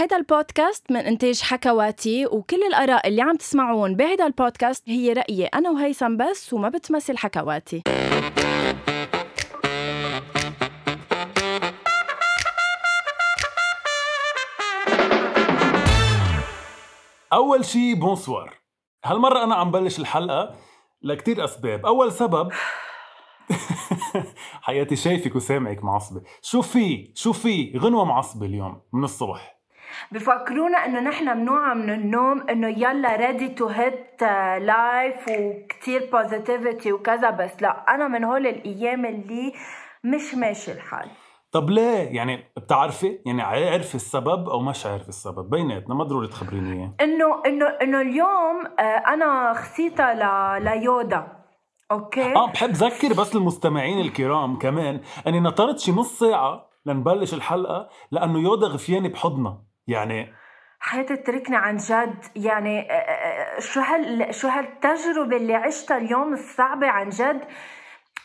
هيدا البودكاست من إنتاج حكواتي وكل الآراء اللي عم تسمعون بهيدا البودكاست هي رأيي أنا وهيثم بس وما بتمثل حكواتي. أول شي bonsoir هالمرة أنا عم بلش الحلقة لكتير أسباب. أول سبب حياتي شايفك وسامعك معصبة. شو في؟ شو في؟ غنوة معصبة اليوم من الصبح. بفكرونا إنه نحن منوعى من النوم إنه يلا ready to hit life وكتير positivity وكذا بس لا أنا من هول الأيام اللي مش ماشي الحال. طب ليه؟ يعني بتعرفي؟ يعني عارف السبب أو مش عارف السبب؟ بيناتنا ما ضروري تخبريني إياه. إنه إنه إنه اليوم آه، أنا خسيتها ل... ليودا. أوكي؟ آه بحب ذكر بس المستمعين الكرام كمان إني نطرت شي نص ساعة لنبلش الحلقة لأنه يودا غفياني بحضنها يعني حياتي تركني عن جد. يعني آه، آه، شو هال شو هالتجربة اللي عشتها اليوم الصعبة عن جد؟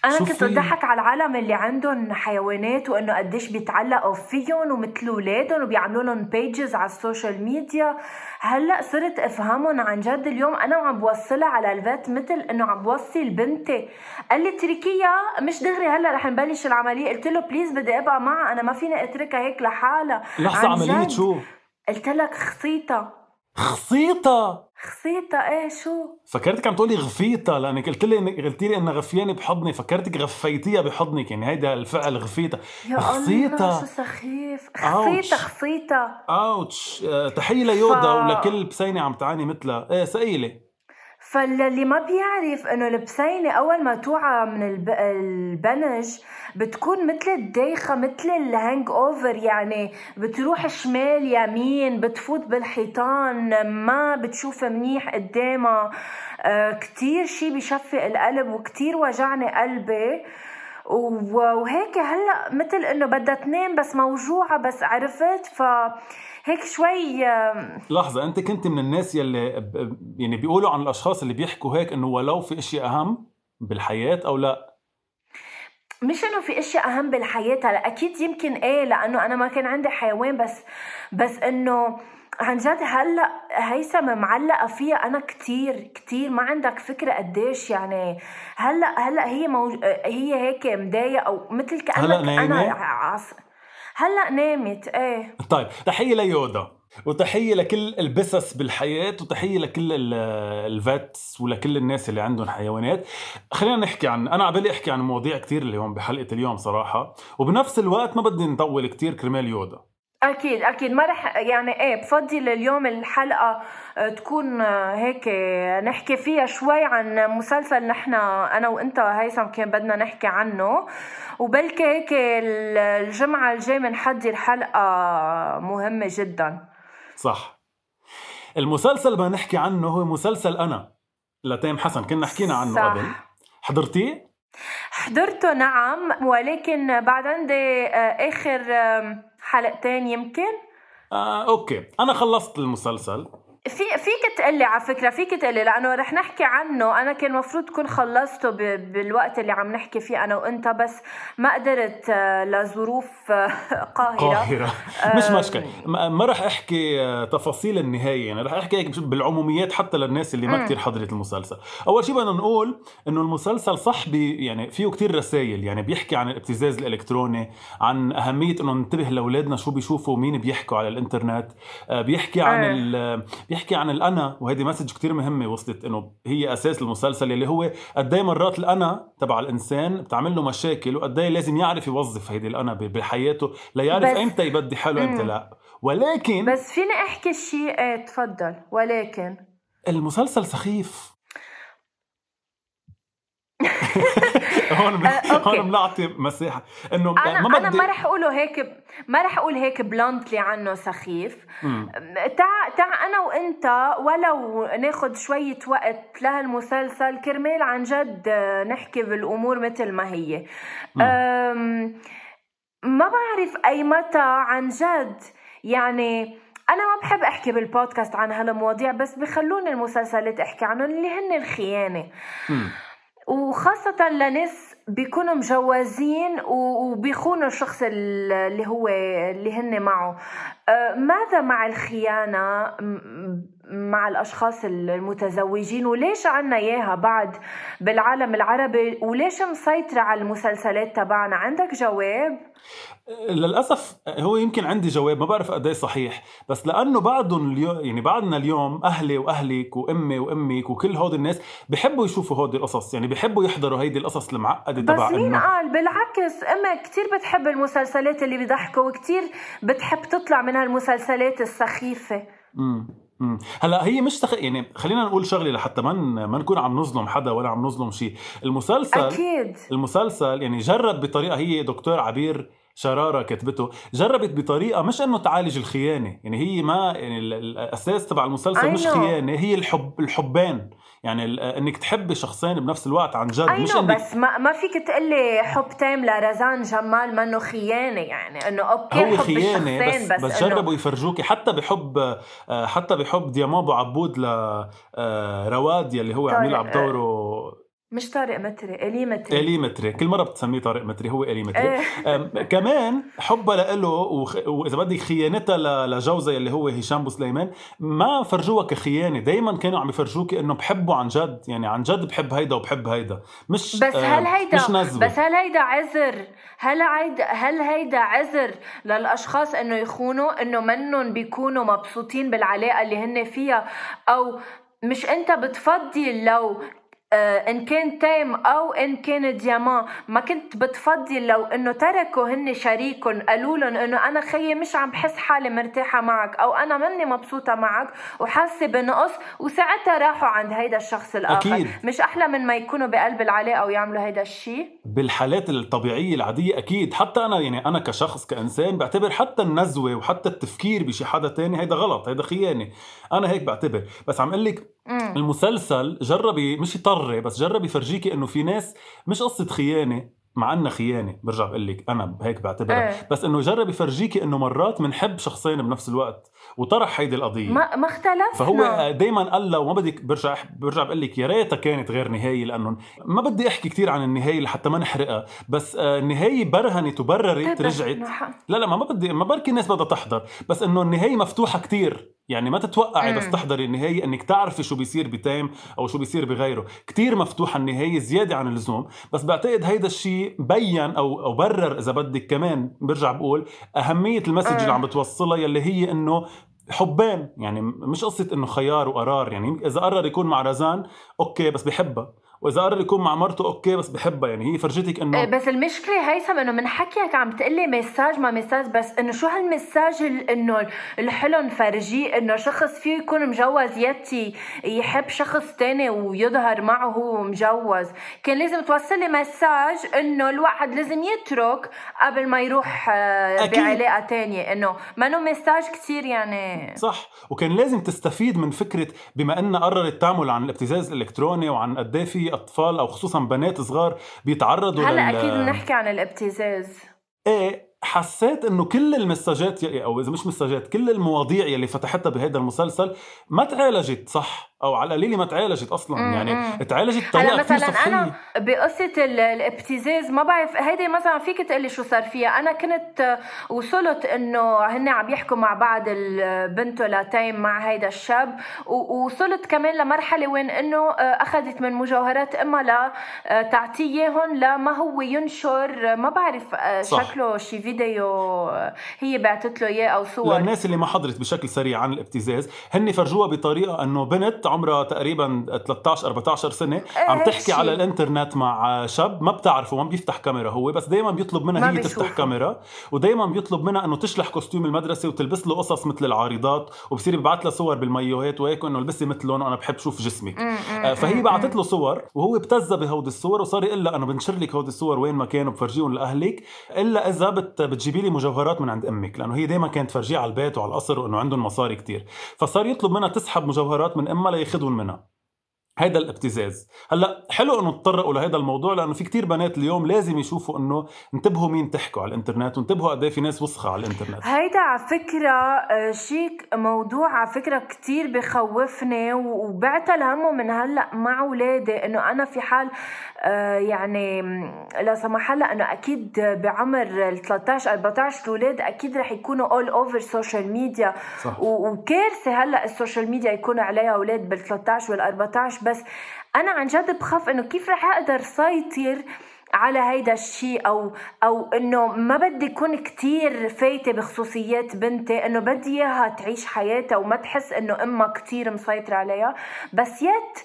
أنا كنت في؟ بضحك على العالم اللي عندهم حيوانات وإنه قديش بيتعلقوا فيهم ومثل أولادهم وبيعملوا لهم pages على ال social media. هلأ صرت أفهمهم عن جد اليوم. أنا وعم بوصلها على ال vet مثل إنه عم بوصل بنتي. قال لي اتركيها مش دغري. هلأ رح نبلش العملية. قلت له please بدي أبقى معها. أنا ما فيني أتركها هيك لحالها. عملية جد. شو؟ قلت لك خصيتها. خصيطة خصيتها إيه شو؟ فكرتك عم تقولي غفيتها لأنك قلت لي قلت لي إنها غفياني بحضني فكرتك غفيتيها بحضنك يعني هيدا الفعل غفيتها يا الله شو سخيف. ouch. خصيتها خصيتها ouch. آه، تحية ليودا ف- ولكل بسينة عم تعاني مثلها. إيه تقيلة. فاللي ما بيعرف إنه البسينة أول ما توعى من الب... البنج بتكون مثل الدايخة مثل الهانج أوفر يعني بتروح شمال يمين بتفوت بالحيطان ما بتشوف منيح قدامها. آه كتير شي بيشفق القلب وكتير وجعني قلبي. وهيك هلأ مثل إنه بدها تنام بس موجوعة بس عرفت؟ فهيك شوي لحظة أنت كنت من الناس يلي ب- يعني بيقولوا عن الأشخاص اللي بيحكوا هيك إنه ولو في اشياء أهم بالحياة أو لا مش إنه في اشياء أهم بالحياة هلا أكيد يمكن إيه لأنه أنا ما كان عندي حيوان بس بس إنه عن جد هلأ هيثم معلقة فيها أنا كتير كتير ما عندك فكرة قديش يعني هلأ هلأ هي موج... هي هيك مضايقة أو مثل كأنك أنا؟ عص... هلا نامت إيه. طيب تحية ليودا وتحية لكل البسس بالحياة وتحية لكل ال- الفيتس ولكل الناس اللي عندهم حيوانات. خلينا نحكي عن أنا عبالي أحكي عن مواضيع كتير اليوم بحلقة اليوم صراحة. وبنفس الوقت ما بدي نطول كتير كرمال يودا. أكيد أكيد. ما رح يعني إيه بفضل اليوم الحلقة آه، تكون آه، هيك آه، نحكي فيها شوي عن مسلسل نحن أنا وإنت هيثم كان بدنا نحكي عنه. وبلكي هيك ال- الجمعة الجاي بنحضر حلقة مهمة جدا. صح. المسلسل اللي بدنا نحكي عنه هو مسلسل أنا لتيم حسن. كنا حكينا عنه صح. قبل. حضرتيه؟ حضرته نعم. ولكن بعد عندي آخر حلقتين يمكن؟ آه، أوكي. أنا خلصت المسلسل. في فيك تقلي على فكرة فيك تقلي لأنه رح نحكي عنه. أنا كان المفروض كون خلصته بالوقت اللي عم نحكي فيه أنا وأنت بس ما قدرت آه، لظروف آه، قاهرة. قاهرة. مش مشكلة. ما رح أحكي آه، تفاصيل النهاية. يعني رح أحكي هيك بالعموميات حتى للناس اللي ما مم. كتير حضرت المسلسل. أول شيء بدنا نقول إنه المسلسل صح بي يعني فيه كتير رسائل يعني بيحكي عن الابتزاز الإلكتروني عن أهمية إنه ننتبه لأولادنا شو بيشوفوا ومين بيحكوا على الإنترنت. آه، بيحكي عن بيحكي عن الأنا وهيدي مسج كتير مهمة وصلت إنه هي أساس المسلسل اللي هو قد إيه مرات الأنا تبع الإنسان بتعمل له مشاكل وقد إيه لازم يعرف يوظف هيدي الأنا بحياته ليعرف إمتى يبدي حاله إمتى. لا. ولكن بس فيني أحكي شيء إيه تفضل. ولكن المسلسل سخيف. هون. آه،. هون بنعطي مساحه إنه أنا ما أنا بدي ما رح أقوله هيك ما رح أقول هيك بلانتلي عنه سخيف. تع تع أنا وأنت ولو ناخد شوية وقت لهالمسلسل كرمال عن جد آه، نحكي بالأمور مثل ما هي أم، ما بعرف أي متى عن جد يعني أنا ما بحب أحكي بالبودكاست عن هالمواضيع بس بخلوني المسلسلات أحكي عنهم اللي هن الخيانة. وخاصة لناس بيكونوا مجوزين وبيخونوا الشخص اللي هو اللي هن معه. آه، ماذا مع الخيانة؟ مع الأشخاص المتزوجين وليش عنا إياها بعد بالعالم العربي وليش مسيطرة على المسلسلات تبعنا؟ عندك جواب؟ للأسف هو يمكن عندي جواب ما بعرف قد صحيح. بس لأنه بعدهم اليوم يعني بعدنا اليوم أهلي وأهلك وأمي وأمك وكل هود الناس بحبوا يشوفوا هودي القصص. يعني بحبوا يحضروا هيدي القصص المعقدة تبع بس مين قال؟ بالعكس أمي كثير بتحب المسلسلات اللي بيضحكوا وكثير بتحب تطلع من هالمسلسلات السخيفة. امم هلا هي مش تخ... يعني خلينا نقول شغلة لحتى ما ما نكون عم نظلم حدا ولا عم نظلم شيء المسلسل أكيد. المسلسل يعني جرب بطريقة هي دكتور عبير شرارة كتبته جربت بطريقة مش إنه تعالج الخيانة يعني هي ما يعني الأساس تبع المسلسل مش خيانة هي الحب الحبان يعني إنك تحبي شخصين بنفس الوقت عن جد مش إنك بس ما, ما فيك تقلي حب تام لرزان جمال منه خيانة يعني إنه أوكي هو حب خيانة بس, بس, بس جربوا يفرجوكي حتى بحب آه، حتى بحب أبو عبود لرواد آه، يلي هو عم يلعب دوره مش طارق متري إلي متري. إلي متري. كل مرة بتسميه طارق متري هو إلي متري. إيه. كمان حبها له وخ... وإذا بدك خيانتها لجوزها اللي هو هشام بوسليمان ما فرجوها كخيانة. دائما كانوا عم يفرجوكي إنه بحبوا عن جد. يعني عن جد بحب هيدا وبحب هيدا. مش بس هل هيدا مش نزوة. بس هل هيدا عذر؟ هل هيدا هل هيدا عذر للأشخاص إنه يخونوا؟ إنه منهم بيكونوا مبسوطين بالعلاقة اللي هن فيها؟ أو مش أنت بتفضل لو إن كان تايم أو إن كان دياما ما كنت بتفضل لو إنه تركوا هن شريكهم قالوا لهم إنه أنا خيي مش عم بحس حالي مرتاحة معك أو أنا ماني مبسوطة معك وحاسة بنقص. وساعتها راحوا عند هيدا الشخص الآخر. أكيد. مش أحلى من ما يكونوا بقلب العلاقة ويعملوا هيدا الشيء بالحالات الطبيعية العادية أكيد. حتى أنا يعني أنا كشخص كإنسان بعتبر حتى النزوة وحتى التفكير بشي حدا تاني هيدا غلط هيدا خيانة. أنا هيك بعتبر. بس عم أقول لك المسلسل جرب مش يطري بس جرب يفرجيكي إنه في ناس مش قصة خيانة مع إنها خيانة برجع بقول لك أنا هيك بعتبرها. إيه. بس إنه جرب يفرجيكي إنه مرات بنحب شخصين بنفس الوقت وطرح هيدي القضية. ما ما اختلف فهو دائما قال له وما بدك برجع برجع بقول لك يا ريتها كانت غير نهايه لأنه ما بدي أحكي كثير عن النهاية لحتى ما نحرقها. بس آه، النهاية برهنت وبررت طيب، رجعت. لا لا ما بدي ما بركي الناس بدها تحضر. بس إنه النهاية مفتوحة كثير يعني ما تتوقعي بس تحضري النهاية إنك تعرفي شو بيصير بتايم أو شو بيصير بغيره. كتير مفتوحة النهاية زيادة عن اللزوم بس بعتقد هيدا الشيء بين أو أو برر إذا بدك كمان برجع بقول أهمية ال message اللي عم بتوصلها يلي هي إنه حبان يعني مش قصة إنه خيار وقرار يعني إذا قرر يكون مع رزان أوكي بس بحبها. وإذا قرر يكون مع مرته أوكي بس بحبها. يعني هي فرجتك إنه إيه، بس المشكلة هيثم إنه من حكيك عم تقلي message ما message بس إنه شو هال message إنه الحلو نفرجيه إنه شخص فيه يكون مجوز يتي يحب شخص تاني ويظهر معه هو مجوز. كان لازم توصل لي message إنه الواحد لازم يترك قبل ما يروح آه، أكيد. بعلاقة تانية. إنه ما انه message كثير يعني. صح. وكان لازم تستفيد من فكرة بما انها قررت تعمل عن الابتزاز الإلكتروني وعن قد إيه في أطفال أو خصوصا بنات صغار بيتعرضوا هلا لل... أكيد بنحكي عن الابتزاز. إيه حسيت إنه كل المساجات أو إذا مش مساجات كل المواضيع يلي فتحتها بهذا المسلسل ما تعالجت صح أو على القليله ما تعالجت أصلا مم. يعني تعالجت بطريقه مثلا صحية. أنا بقصة الابتزاز ما بعرف هيدي مثلا فيك تقلي شو صار فيها أنا كنت وصلت إنه هن عم يحكوا مع بعض بنته لتايم مع هيدا الشاب ووصلت كمان لمرحلة وين إنه أخذت من مجوهرات امها لا تعطيه إياهم لما هو ينشر ما بعرف صح. شكله شي فيديو هي بعثت له إياه أو صور. للناس اللي ما حضرت بشكل سريع عن الابتزاز هن فرجوها بطريقة إنه بنت عمرها تقريبا 13 14 سنة إيه، عم تحكي على الإنترنت مع شاب ما بتعرفه ما بيفتح كاميرا هو بس دائما بيطلب منها هي تفتح كاميرا ودائما بيطلب منها إنه تشلح كوستيوم المدرسة وتلبس له قصص مثل العارضات وبصير يبعث لها صور بالمايوهات وهيك انه البسي مثلهم وأنا بحب شوف جسمك. آه، فهي بعثت له صور وهو ابتزها بهودي الصور وصار يقول لها أنا بنشر لك هودي الصور وين ما كانوا بفرجيهم لأهلك إلا إذا بت بتجيبي لي مجوهرات من عند أمك لأنه هي دائما كانت تفرجيه على البيت وعلى القصر وإنه عندهم مصاري كتير. فصار يطلب منها تسحب مجوهرات من أمها لياخذهم منها. هيدا الابتزاز. هلأ حلو إنه تطرقوا لهذا الموضوع لأنه في كتير بنات اليوم لازم يشوفوا إنه انتبهوا مين تحكوا على الإنترنت وانتبهوا قد إيه في ناس وسخة على الإنترنت. هيدا على فكرة آه، هيك موضوع على فكرة كتير بخوفني وبعتل همه من هلأ مع اولادي إنه أنا في حال آه، يعني لا سمح الله إنه أكيد بعمر ال 13 14 الاولاد أكيد رح يكونوا all over social media وكارثة هلأ ال social media يكون عليها أولاد بال 13 وال 14 بس أنا عن جد بخاف إنه كيف رح أقدر سيطر على هيدا الشيء أو أو إنه ما بدي اكون كتير فايتة بخصوصيات بنتي إنه بدي إياها تعيش حياتها وما تحس إنه أمها كتير مسيطرة عليها. بس يت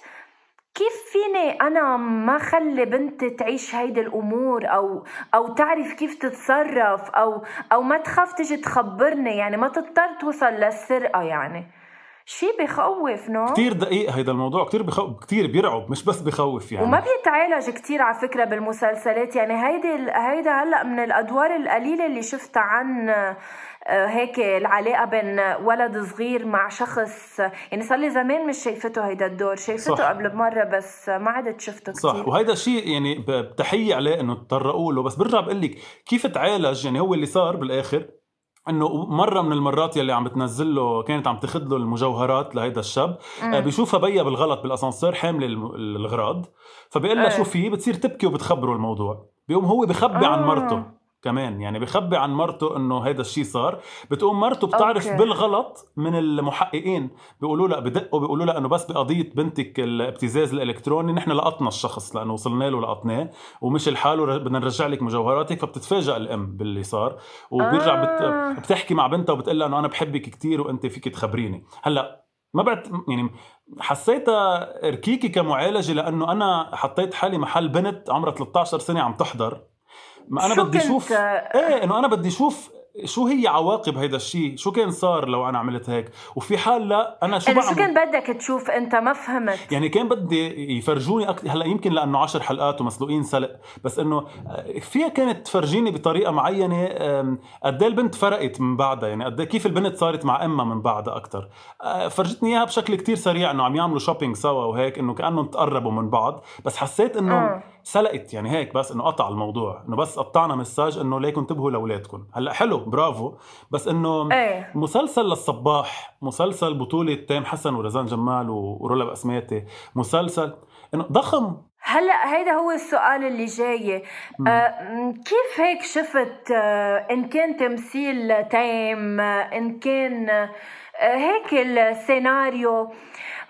كيف فيني أنا ما خلي بنتي تعيش هيدي الأمور أو أو تعرف كيف تتصرف أو أو ما تخاف تجي تخبرني؟ يعني ما تضطر توصل للسرقة يعني. شيء بخوف نو؟ كثير دقيق هيدا الموضوع كثير بخوف كثير بيرعب مش بس بخوف يعني. وما بيتعالج كثير على فكرة بالمسلسلات يعني هيدي هيدا هلأ من الأدوار القليلة اللي شفتها عن آه، هيك العلاقة بين ولد صغير مع شخص يعني صار لي زمان مش شايفته هيدا الدور شايفته صح. قبل بمره بس ما عدت شفته كثير صح وهيدا الشيء يعني بتحية عليه إنه تطرقوا له. بس برجع بقول لك كيف تعالج؟ يعني هو اللي صار بالآخر. إنه مرة من المرات يلي عم بتنزل له كانت عم تاخذ له المجوهرات لهيدا الشاب مم. بيشوفها بيا بالغلط بالأسانسير حامله الغراض فبيقول لها شو في بتصير تبكي وبتخبره الموضوع بيقوم هو بخبي آه. عن مرته كمان. يعني بخبي عن مرته إنه هذا الشيء صار. بتقوم مرته بتعرف أوكي. بالغلط من المحققين. بيقولوا لها بدقوا بيقولوا لها إنه بس بقضية بنتك الابتزاز الإلكتروني نحن لقطنا الشخص لأنه وصلنا له لقطناه ومش الحال بدنا نرجع لك مجوهراتك. فبتتفاجئ الأم باللي صار. وبيرجع آه. بتحكي مع بنتها وبتقول لها إنه أنا بحبك كثير وأنت فيك تخبريني. هلأ ما بعد يعني حسيتها ركيكي كمعالجة لأنه أنا حطيت حالي محل بنت عمرها 13 سنة عم تحضر. ما أنا بدي أشوف إيه إنه أنا بدي أشوف شو هي عواقب هيدا الشيء شو كان صار لو أنا عملت هيك؟ وفي حال لا أنا شو بعمل شو كان بدك تشوف أنت؟ ما فهمت. يعني كان بدي يفرجوني أك... هلأ يمكن لأنه عشر حلقات ومسلوقين سلق بس إنه آه، فيها كانت تفرجيني بطريقة معينة قد إيه البنت فرقت من بعدها؟ يعني قد إيه كيف البنت صارت مع أمها من بعدها أكثر آه، فرجتني إياها بشكل كتير سريع إنه عم يعملوا shopping سوا وهيك إنه كأنهم تقربوا من بعض بس حسيت إنه آه. سلقت يعني هيك بس إنه قطع الموضوع إنه بس قطعنا message إنه ليكم انتبهوا لاولادكم هلأ حلو برافو. بس إنه إيه. مسلسل للصباح مسلسل بطولة تيم حسن ورزان جمال ورولا بسماتي مسلسل إنه ضخم. هلأ هيدا هو السؤال اللي جاي. آه كيف هيك شفت آه إن كان تمثيل تيم آه إن كان آه هيك السيناريو؟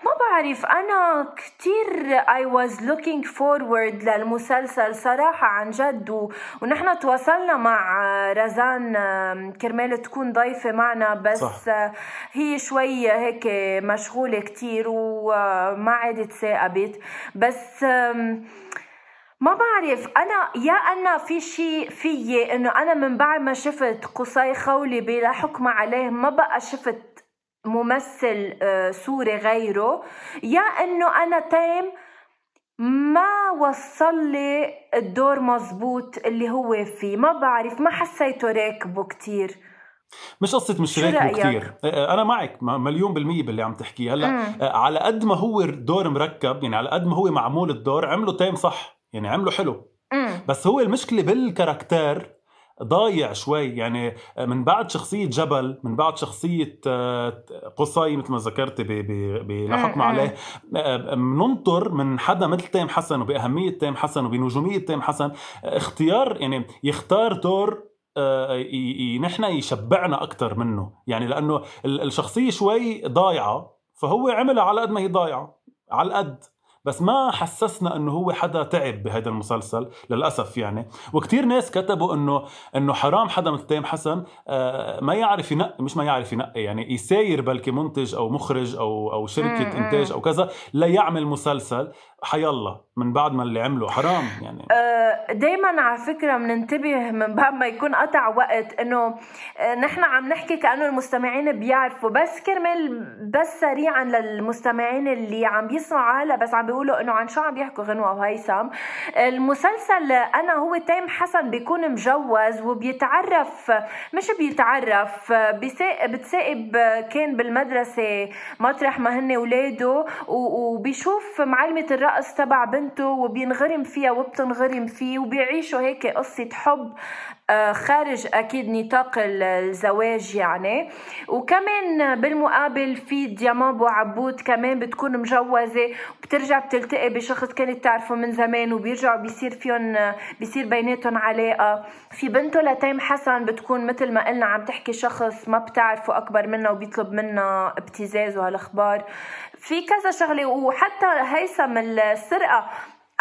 ما بعرف أنا كتير I was looking forward للمسلسل صراحة عن جد و... ونحن تواصلنا مع رزان كرمال تكون ضيفة معنا بس صح. هي شوي هيك مشغولة كتير وما عادت ثاقبت بس ما بعرف أنا يا أنا في شيء فيي إنه أنا من بعد ما شفت قصي خولي بلا حكم عليه ما بقى شفت ممثل آه، سوري غيره يا إنه أنا تيم ما وصل لي الدور مزبوط اللي هو فيه ما بعرف ما حسيته راكبه كتير. مش قصة مش راكبه كثير آه، آه، أنا معك مليون بالمية باللي عم تحكيه. هلأ على قد ما هو دور مركب يعني على قد ما هو معمول الدور عمله تيم صح يعني عمله حلو. مم. بس هو المشكلة بال caractère ضايع شوي. يعني من بعد شخصية جبل من بعد شخصية آه، قصي مثل ما ذكرت بلحقنا عليه بننطر آه، من حدا مثل تيم حسن وبأهمية تيم حسن وبنجومية تيم حسن. اختيار يعني يختار دور آه، نحن يشبعنا أكثر منه. يعني لأنه الشخصية شوي ضايعة فهو عملها على قد ما هي ضايعة على القد. بس ما حسسنا إنه هو حدا تعب بهذا المسلسل للأسف يعني. وكثير ناس كتبوا إنه إنه حرام حدا مثل تيم حسن آه، ما يعرف ينقي مش ما يعرف ينقي يعني يساير بلكي منتج أو مخرج أو أو شركة إنتاج أو كذا ليعمل مسلسل. حيالله. من بعد ما اللي عمله. حرام يعني. آه، دايما على فكرة بننتبه من بعد ما يكون قطع وقت إنه آه، نحن عم نحكي كأنه المستمعين بيعرفوا بس كرمال بس سريعا للمستمعين اللي عم بيسمعوا هلا بس عم بيقولوا إنه عن شو عم بيحكوا غنوة وهيثم المسلسل أنا هو تيم حسن بيكون مجوز وبيتعرف مش بيتعرف بتسائب كان بالمدرسة مطرح ما هن اولاده وبيشوف معلمة الرقص تبع بنته وبينغرم فيها وبتنغرم فيه وبيعيشوا هيك قصة حب آه، خارج أكيد نطاق الزواج يعني. وكمان بالمقابل في ديامان بو عبود كمان بتكون مجوزة وبترجع بتلتقي بشخص كانت تعرفه من زمان وبيرجعوا بيصير فيهم بيصير بيناتهم علاقة. في بنته لتيم حسن بتكون مثل ما قلنا عم تحكي شخص ما بتعرفه أكبر منها وبيطلب منها ابتزاز وهالأخبار. في كذا شغلة وحتى هيثم السرقة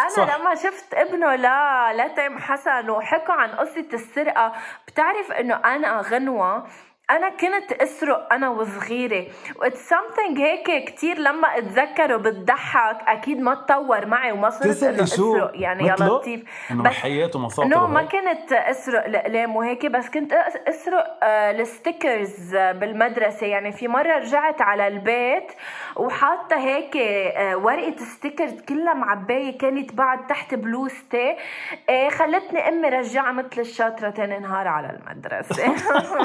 أنا صح. لما شفت ابنه لا لتيم حسن وحكوا عن قصة السرقة بتعرف إنه أنا غنوة أنا كنت أسرق أنا وصغيرة. was something هيك كثير لما أتذكره بتضحك. أكيد ما تطور معي وما صرت إنه أسرق. يعني يا لطيف بس حياته مصاطب no ما كنت أسرق الأقلام وهيك. بس كنت أسرق آه، ال stickers بالمدرسة. يعني في مرة رجعت على البيت وحاطة هيك آه، ورقة ستيكرز كلها معبايه كانت بعد تحت بلوزتي آه، خلتني أمي رجعها مثل الشاطرة تاني نهار على المدرسة.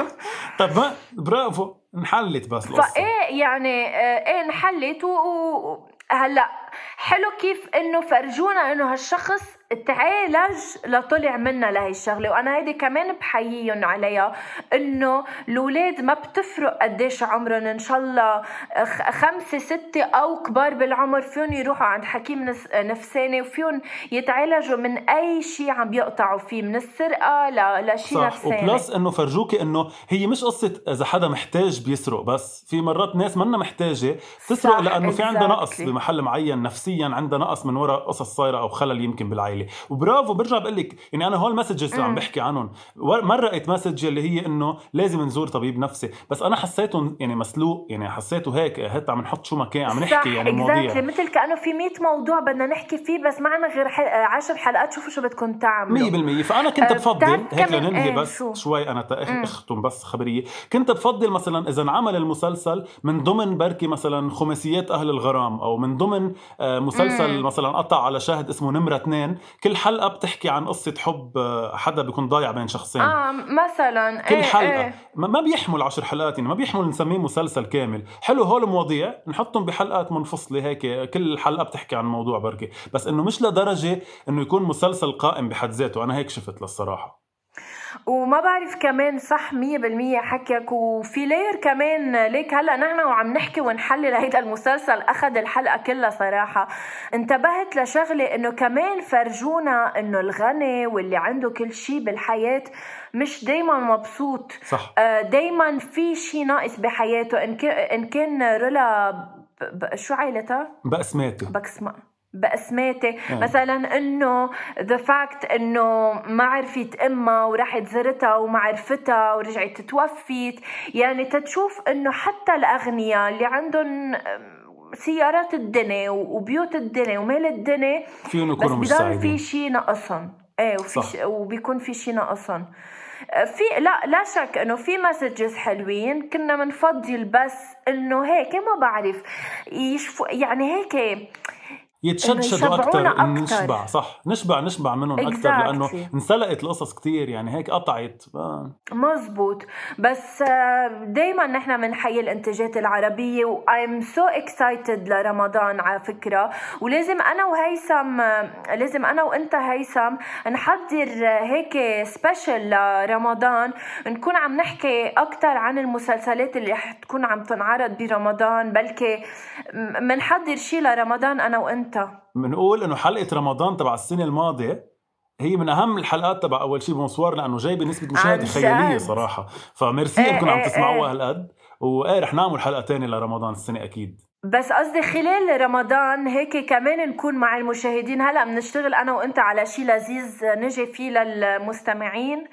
طب ما برافو انحلت بس القصة. فايه يعني آه، إيه انحلت وهلا حلو كيف إنه فرجونا إنه هالشخص تعالج لطلع منا لهي الشغلة. وأنا هيدي كمان بحييهم عليها إنه الأولاد ما بتفرق قديش عمرهم. إن شاء الله خمسة ستة أو كبار بالعمر فيهم يروحوا عند حكيم نفساني وفيهم يتعالجوا من أي شيء عم بيقطعوا فيه من السرقة لشيء نفساني. و plus إنه فرجوكي إنه هي مش قصة إذا حدا محتاج بيسرق بس. في مرات ناس منا محتاجة تسرق لأنه في عندها نقص بمحل معين نفسيا عندها نقص من وراء قصص صايرة أو خلل يمكن بالعائلة. وبرافو برجع بقول لك يعني أنا هول ال messages اللي عم بحكي عنهم. مرقت message اللي هي إنه لازم نزور طبيب نفسي. بس أنا حسيتهم يعني مسلوق يعني حسيته هيك هات عم نحط شو ما كان عم نحكي يعني مواضيع. مثل كأنه في 100 موضوع بدنا نحكي فيه بس معنا غير 10 حلقات شوفوا شو بدكم تعملوا. 100% فأنا كنت أه، بفضل هيك لننهي إيه بس شو. شوي أنا أختم بس خبرية. كنت بفضل مثلا إذا انعمل المسلسل من ضمن بركي مثلا خماسيات أهل الغرام أو من ضمن آه، مسلسل مم. مثلا قطع على شاهد اسمه نمرة اثنين كل حلقة بتحكي عن قصة حب آه، حدا بيكون ضايع بين شخصين. آه مثلا. كل إيه حلقة. إيه. ما بيحمل عشر حلقات يعني ما بيحمل نسميه مسلسل كامل. حلو هول المواضيع نحطهم بحلقات منفصلة هيك كل حلقة بتحكي عن موضوع بركي بس إنه مش لدرجة إنه يكون مسلسل قائم بحد ذاته. أنا هيك شفت للصراحة. وما بعرف كمان صح مية بالمية حكيك وفي لاير كمان ليك. هلأ نحن وعم نحكي ونحلل هيدا المسلسل أخذ الحلقة كلها صراحة. انتبهت لشغلة إنه كمان فرجونا إنه الغني واللي عنده كل شيء بالحياة مش دايما مبسوط. صح. آه، دايما في شيء ناقص بحياته. إن كان رولا شو عائلتها؟ بقسماتي بقسمة باسماتي يعني. مثلا إنه the fact إنه ما عرفت امها وراحت زرتها وما عرفتها ورجعت توفيت. يعني تتشوف إنه حتى الأغنياء اللي عندهم سيارات الدنيا وبيوت الدنيا ومال الدنيا فيهم يكونوا مش سعيدين في شيء ناقصهم إيه وفي صح. وبيكون في شيء ناقصهم في لا لا شك إنه في messages حلوين. كنا بنفضل بس إنه هيك ما بعرف يشفوا يعني هيك يتشدشدوا أكثر نشبع صح. نشبع نشبع منهم exactly. أكثر لأنه انسلقت القصص كثير يعني هيك قطعت. مزبوط. بس آه، دائما نحن بنحيي الانتاجات العربية و I'm so excited لرمضان على فكرة. ولازم أنا وهيثم آه، لازم أنا وأنت هيثم نحضر هيك special لرمضان. نكون عم نحكي أكثر عن المسلسلات اللي رح تكون عم تنعرض برمضان بلكي بنحضر شيء لرمضان أنا وأنت. بنقول إنه حلقة رمضان تبع السنة الماضية هي من أهم الحلقات تبع أول شيء بونسوار لأنه جايبة نسبة مشاهدة خيالية صراحة. فميرسي إيه إنكم إيه عم تسمعوها إيه. هالقد. وإيه رح نعمل حلقه تانية لرمضان السنة أكيد. بس قصدي خلال رمضان هيك كمان نكون مع المشاهدين. هلا بنشتغل أنا وأنت على شيء لذيذ نجي فيه للمستمعين.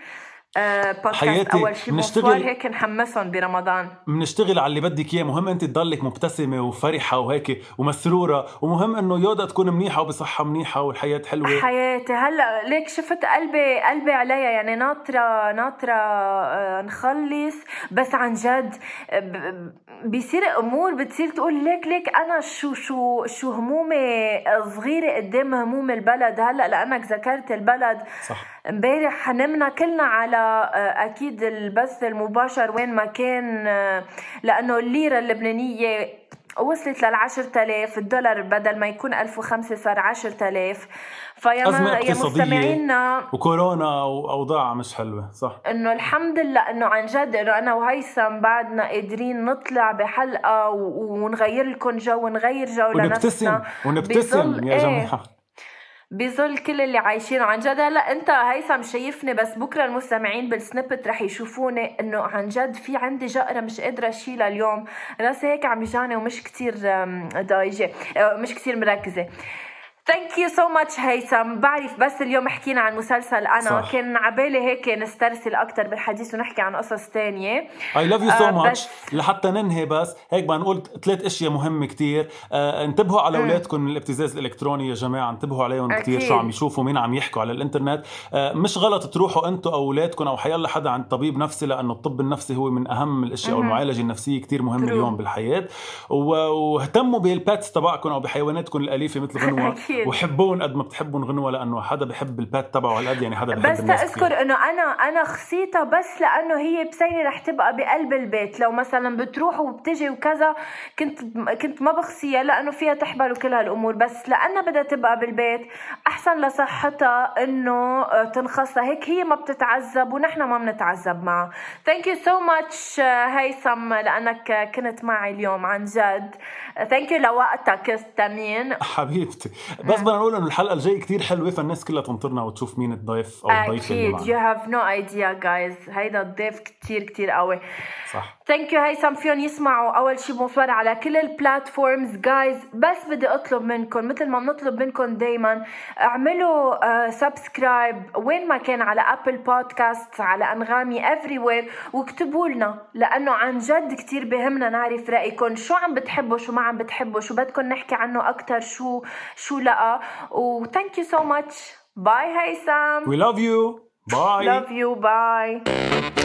آه بودكاست حياتي أول شيء بنشتغل- هيك نحمسهم برمضان. بنشتغل على اللي بدك إياه. مهم أنت تضلك مبتسمة وفرحة وهيك ومسرورة. ومهم إنه يودا تكون منيحة وبصحة منيحة والحياة حلوة. حياتي هلأ ليك شفت قلبي قلبي عليا يعني ناطرة ناطرة آه، نخلص بس عن جد آه، بيصير أمور بتصير تقول ليك ليك أنا شو شو شو همومي صغيرة قدام هموم البلد. هلأ لأنك ذكرت البلد. صح. امبارح نمنا كلنا على آه، أكيد البث المباشر وين ما كان آه، لأنه الليرة اللبنانية وصلت لل 10000 الدولار بدل ما يكون 1005 صار 10000 فيا أزمة ما يا اقتصادية. مستمعينا وكورونا واوضاع مش حلوة صح إنه الحمد لله إنه عن جد إنه أنا وهيثم بعدنا قادرين نطلع بحلقة ونغير لكم جو ونغير جو ونبتسم لنفسنا ونبتسم بظل- يا إيه. جماعة بظل كل اللي عايشينه عن جد. هلا انت هيثم شايفني بس بكرة المستمعين بال snippet رح يشوفوني انه عن جد في عندي جقرة مش قادرة أشيلها اليوم. راسي هيك عم يجاني ومش كتير ضايجه أه، مش كتير مركزة. thank you so much هيثم بعرف بس اليوم حكينا عن مسلسل أنا. صح. كان عبالي هيك نسترسل أكثر بالحديث ونحكي عن قصص تانية. I love you so much لحتى ننهي بس هيك بدنا نقول ثلاث أشياء مهمه كتير. آه انتبهوا على أولادكم من الابتزاز الإلكتروني يا جماعة. انتبهوا عليهم أكيد. شو عم يشوفوا مين عم يحكوا على الإنترنت. آه مش غلط تروحوا أنتم أو أولادكم أو حيلا حدا عند طبيب نفسي لأنه الطب النفسي هو من أهم الأشياء أو مهم. المعالجه النفسية كتير مهمة True. اليوم بالحياة. واهتموا بالباتس تبعكم أو بحيواناتكم الأليفة مثل غنوة. أكيد. وحبون قد ما بتحبون غنوة لأنه حدا بحب البات تبعه هالقد يعني حدا بحب بس. تذكر إنه أنا أنا خصيتها بس لأنه هي بسينه رح تبقى بقلب البيت. لو مثلا بتروح وبتجي وكذا كنت كنت ما بخصيها لأنه فيها تحبل وكل هالأمور. بس لأنها بدها تبقى بالبيت أحسن لصحتها إنه تنخصها. هيك هي ما بتتعذب ونحن ما بنتعذب معها. thank you so much هيثم لأنك كنت معي اليوم عن جد. thank you لوقتك الثمين حبيبتي. بس بدنا نقول إنه الحلقة الجاية كتير حلوة فالناس كلها تنطرنا وتشوف مين الضيف أو الضيفة اللي أكيد you معنا. have no idea guys. هيدا الضيف كتير كتير قوي. صح. thank you هيثم فيهم يسمعوا. أول شي bonsoir على كل ال platforms جايز بس بدي أطلب منكم مثل ما بنطلب منكم دايما اعملوا subscribe وين ما كان على Apple Podcast على أنغامي everywhere واكتبوا لنا لأنه عن جد كتير بهمنا نعرف رأيكم. شو عم بتحبوا شو ما عم بتحبوا شو بدكم نحكي عنه أكثر شو شو لا وثانك يو سو ماتش باي هيثم We love you. Bye. love you bye